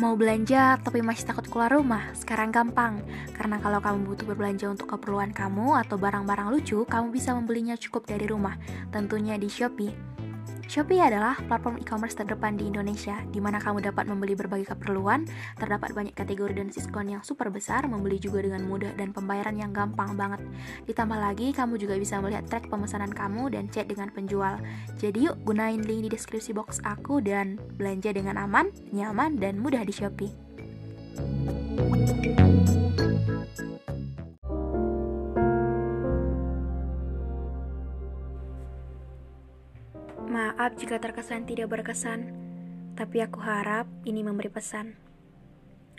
Mau belanja tapi masih takut keluar rumah? Sekarang gampang, karena kalau kamu butuh berbelanja untuk keperluan kamu atau barang-barang lucu, kamu bisa membelinya cukup dari rumah, tentunya di Shopee. Shopee adalah platform e-commerce terdepan di Indonesia, di mana kamu dapat membeli berbagai keperluan, terdapat banyak kategori dan diskon yang super besar, membeli juga dengan mudah dan pembayaran yang gampang banget. Ditambah lagi, kamu juga bisa melihat track pemesanan kamu dan chat dengan penjual. Jadi yuk, gunain link di deskripsi box aku dan belanja dengan aman, nyaman, dan mudah di Shopee. Jika terkesan tidak berkesan, tapi aku harap ini memberi pesan.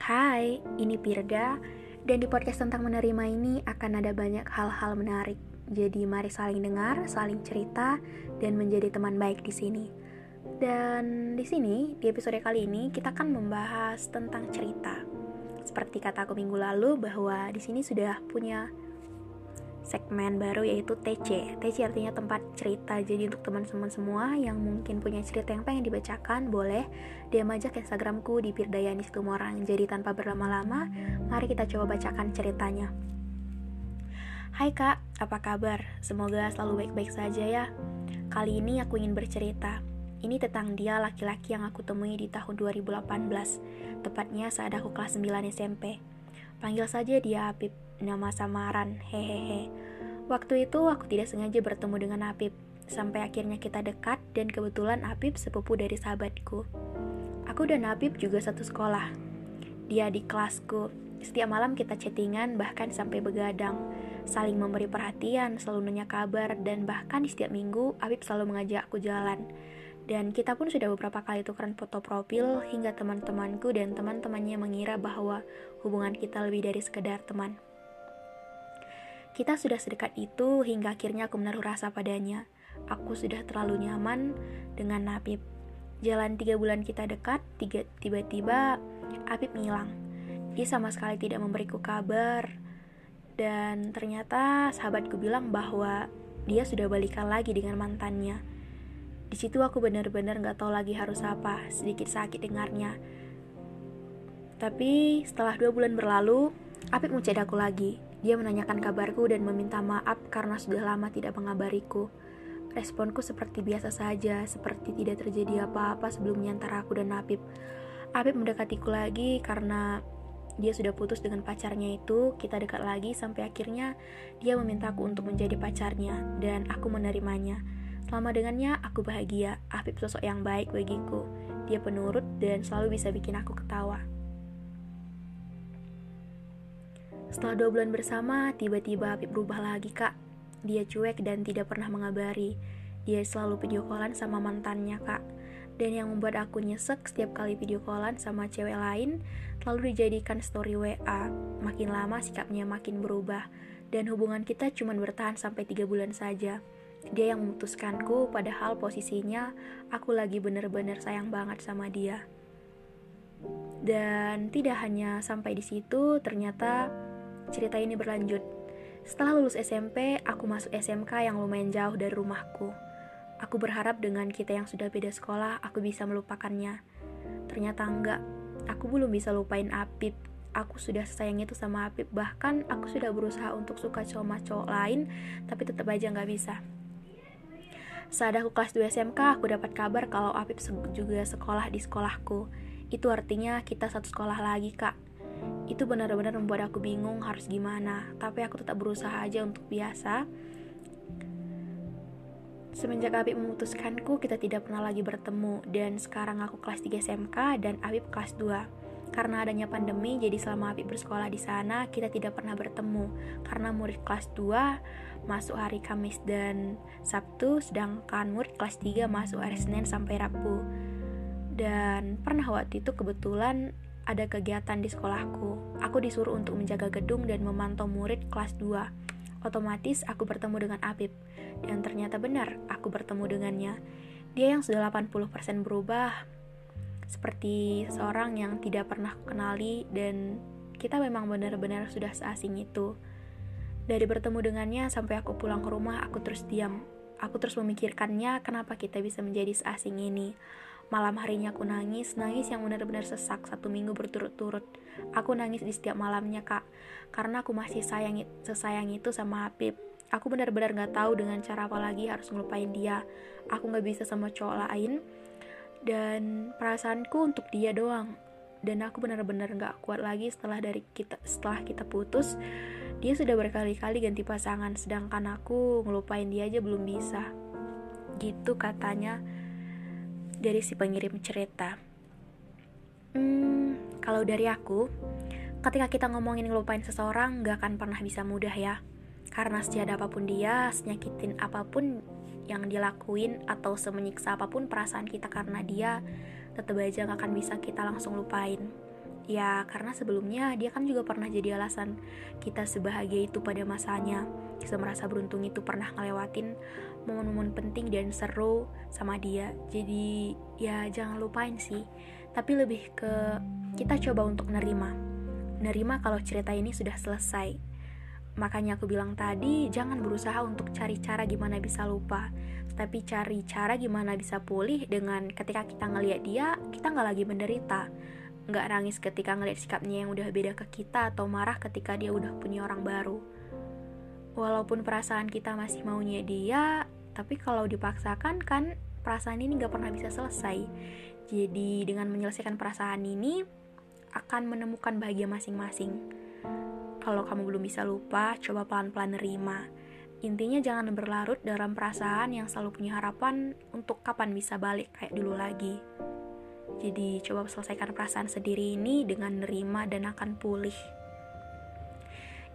Hai, ini Pirda, dan di podcast tentang menerima ini akan ada banyak hal-hal menarik. Jadi mari saling dengar, saling cerita, dan menjadi teman baik di sini. Dan di sini, di episode kali ini, kita akan membahas tentang cerita. Seperti kata aku minggu lalu bahwa di sini sudah punya segmen baru yaitu TC. TC artinya tempat cerita. Jadi untuk teman-teman semua yang mungkin punya cerita yang pengen dibacakan, boleh DM aja ke Instagramku di Pirdayani Situmorang. Jadi tanpa berlama-lama, mari kita coba bacakan ceritanya. Hai kak, apa kabar? Semoga selalu baik-baik saja ya. Kali ini aku ingin bercerita. Ini tentang dia laki-laki yang aku temui di tahun 2018, tepatnya saat aku kelas 9 SMP. Panggil saja dia Apip, nama samaran, hehehe. Waktu itu aku tidak sengaja bertemu dengan Apip, sampai akhirnya kita dekat dan kebetulan Apip sepupu dari sahabatku. Aku dan Apip juga satu sekolah. Dia di kelasku. Setiap malam kita chattingan bahkan sampai begadang. Saling memberi perhatian, selalu nanya kabar, dan bahkan di setiap minggu Apip selalu mengajak aku jalan. Dan kita pun sudah beberapa kali tukeran foto profil hingga teman-temanku dan teman-temannya mengira bahwa hubungan kita lebih dari sekedar teman. Kita sudah sedekat itu hingga akhirnya aku menaruh rasa padanya. Aku sudah terlalu nyaman dengan Napib. Jalan tiga bulan kita dekat, tiba-tiba Apip ngilang. Dia sama sekali tidak memberiku kabar. Dan ternyata sahabatku bilang bahwa dia sudah balikan lagi dengan mantannya. Di situ aku benar-benar nggak tahu lagi harus apa, sedikit sakit dengarnya. Tapi setelah dua bulan berlalu, Apip mencet aku lagi. Dia menanyakan kabarku dan meminta maaf karena sudah lama tidak mengabariku. Responku seperti biasa saja, seperti tidak terjadi apa-apa sebelumnya antara aku dan Apip. Apip mendekatiku lagi karena dia sudah putus dengan pacarnya itu, kita dekat lagi sampai akhirnya dia memintaku untuk menjadi pacarnya dan aku menerimanya. Selama dengannya, aku bahagia. Afif sosok yang baik bagiku. Dia penurut dan selalu bisa bikin aku ketawa. Setelah dua bulan bersama, tiba-tiba Afif berubah lagi, Kak. Dia cuek dan tidak pernah mengabari. Dia selalu video callan sama mantannya, Kak. Dan yang membuat aku nyesek setiap kali video callan sama cewek lain, lalu dijadikan story WA. Makin lama sikapnya makin berubah, dan hubungan kita cuma bertahan sampai tiga bulan saja. Dia yang memutuskanku, padahal posisinya aku lagi bener-bener sayang banget sama dia. Dan tidak hanya sampai di situ, ternyata cerita ini berlanjut. Setelah lulus SMP, aku masuk SMK yang lumayan jauh dari rumahku. Aku berharap dengan kita yang sudah beda sekolah, aku bisa melupakannya. Ternyata enggak. Aku belum bisa lupain Apip. Aku sudah sayang itu sama Apip. Bahkan aku sudah berusaha untuk suka sama cowok lain, tapi tetap aja nggak bisa. Saat aku kelas 2 SMK, aku dapat kabar kalau Apip juga sekolah di sekolahku. Itu artinya kita satu sekolah lagi, Kak. Itu benar-benar membuat aku bingung harus gimana, tapi aku tetap berusaha aja untuk biasa. Semenjak Apip memutuskanku, kita tidak pernah lagi bertemu, dan sekarang aku kelas 3 SMK dan Apip kelas 2. Karena adanya pandemi, jadi selama Apip bersekolah di sana, kita tidak pernah bertemu. Karena murid kelas 2 masuk hari Kamis dan Sabtu, sedangkan murid kelas 3 masuk hari Senin sampai Rabu. Dan pernah waktu itu kebetulan ada kegiatan di sekolahku. Aku disuruh untuk menjaga gedung dan memantau murid kelas 2. Otomatis aku bertemu dengan Apip. Dan ternyata benar, aku bertemu dengannya. Dia yang sudah 80% berubah, seperti seorang yang tidak pernah kenali dan kita memang benar-benar sudah seasing itu. Dari bertemu dengannya sampai aku pulang ke rumah, aku terus diam. Aku terus memikirkannya kenapa kita bisa menjadi seasing ini. Malam harinya aku nangis, nangis yang benar-benar sesak satu minggu berturut-turut. Aku nangis di setiap malamnya kak, karena aku masih sayang sesayang itu sama Habib. Aku benar-benar gak tahu dengan cara apa lagi harus ngelupain dia. Aku gak bisa sama cowok lain, dan perasaanku untuk dia doang. Dan aku benar-benar gak kuat lagi setelah dari kita setelah kita putus. Dia sudah berkali-kali ganti pasangan sedangkan aku ngelupain dia aja belum bisa. Gitu katanya dari si pengirim cerita. Hmm, kalau dari aku ketika kita ngomongin ngelupain seseorang gak akan pernah bisa mudah ya. Karena setiada apa pun dia senyakitin apa pun yang dilakuin atau semenyiksa apa pun perasaan kita karena dia tetap aja gak akan bisa kita langsung lupain. Ya karena sebelumnya dia kan juga pernah jadi alasan kita sebahagia itu pada masanya. Kita merasa beruntung itu pernah ngelewatin momen-momen penting dan seru sama dia. Jadi ya jangan lupain sih. Tapi lebih ke kita coba untuk nerima. Nerima kalau cerita ini sudah selesai Makanya aku bilang tadi, jangan berusaha untuk cari cara gimana bisa lupa, tapi cari cara gimana bisa pulih dengan ketika kita ngelihat dia, kita nggak lagi menderita, nggak nangis ketika ngelihat sikapnya yang udah beda ke kita atau marah ketika dia udah punya orang baru. Walaupun perasaan kita masih maunya dia, tapi kalau dipaksakan kan perasaan ini nggak pernah bisa selesai. Jadi dengan menyelesaikan perasaan ini akan menemukan bahagia masing-masing. Kalau kamu belum bisa lupa, coba pelan-pelan nerima. Intinya jangan berlarut dalam perasaan yang selalu punya harapan untuk kapan bisa balik kayak dulu lagi. Jadi coba selesaikan perasaan sendiri ini dengan nerima dan akan pulih.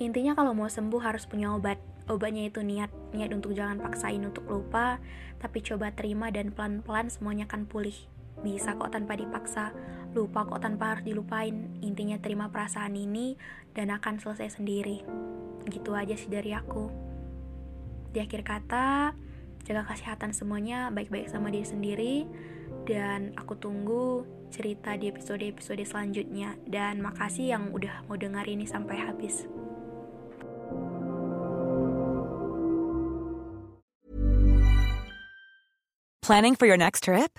Intinya kalau mau sembuh harus punya obat. Obatnya itu niat, niat untuk jangan paksain untuk lupa, tapi coba terima dan pelan-pelan semuanya akan pulih. Bisa kok tanpa dipaksa, lupa kok tanpa harus dilupain. Intinya terima perasaan ini dan akan selesai sendiri. Gitu aja sih dari aku. Di akhir kata, jaga kesehatan semuanya baik-baik sama diri sendiri dan aku tunggu cerita di episode-episode selanjutnya dan makasih yang udah mau dengar ini sampai habis. Planning for your next trip?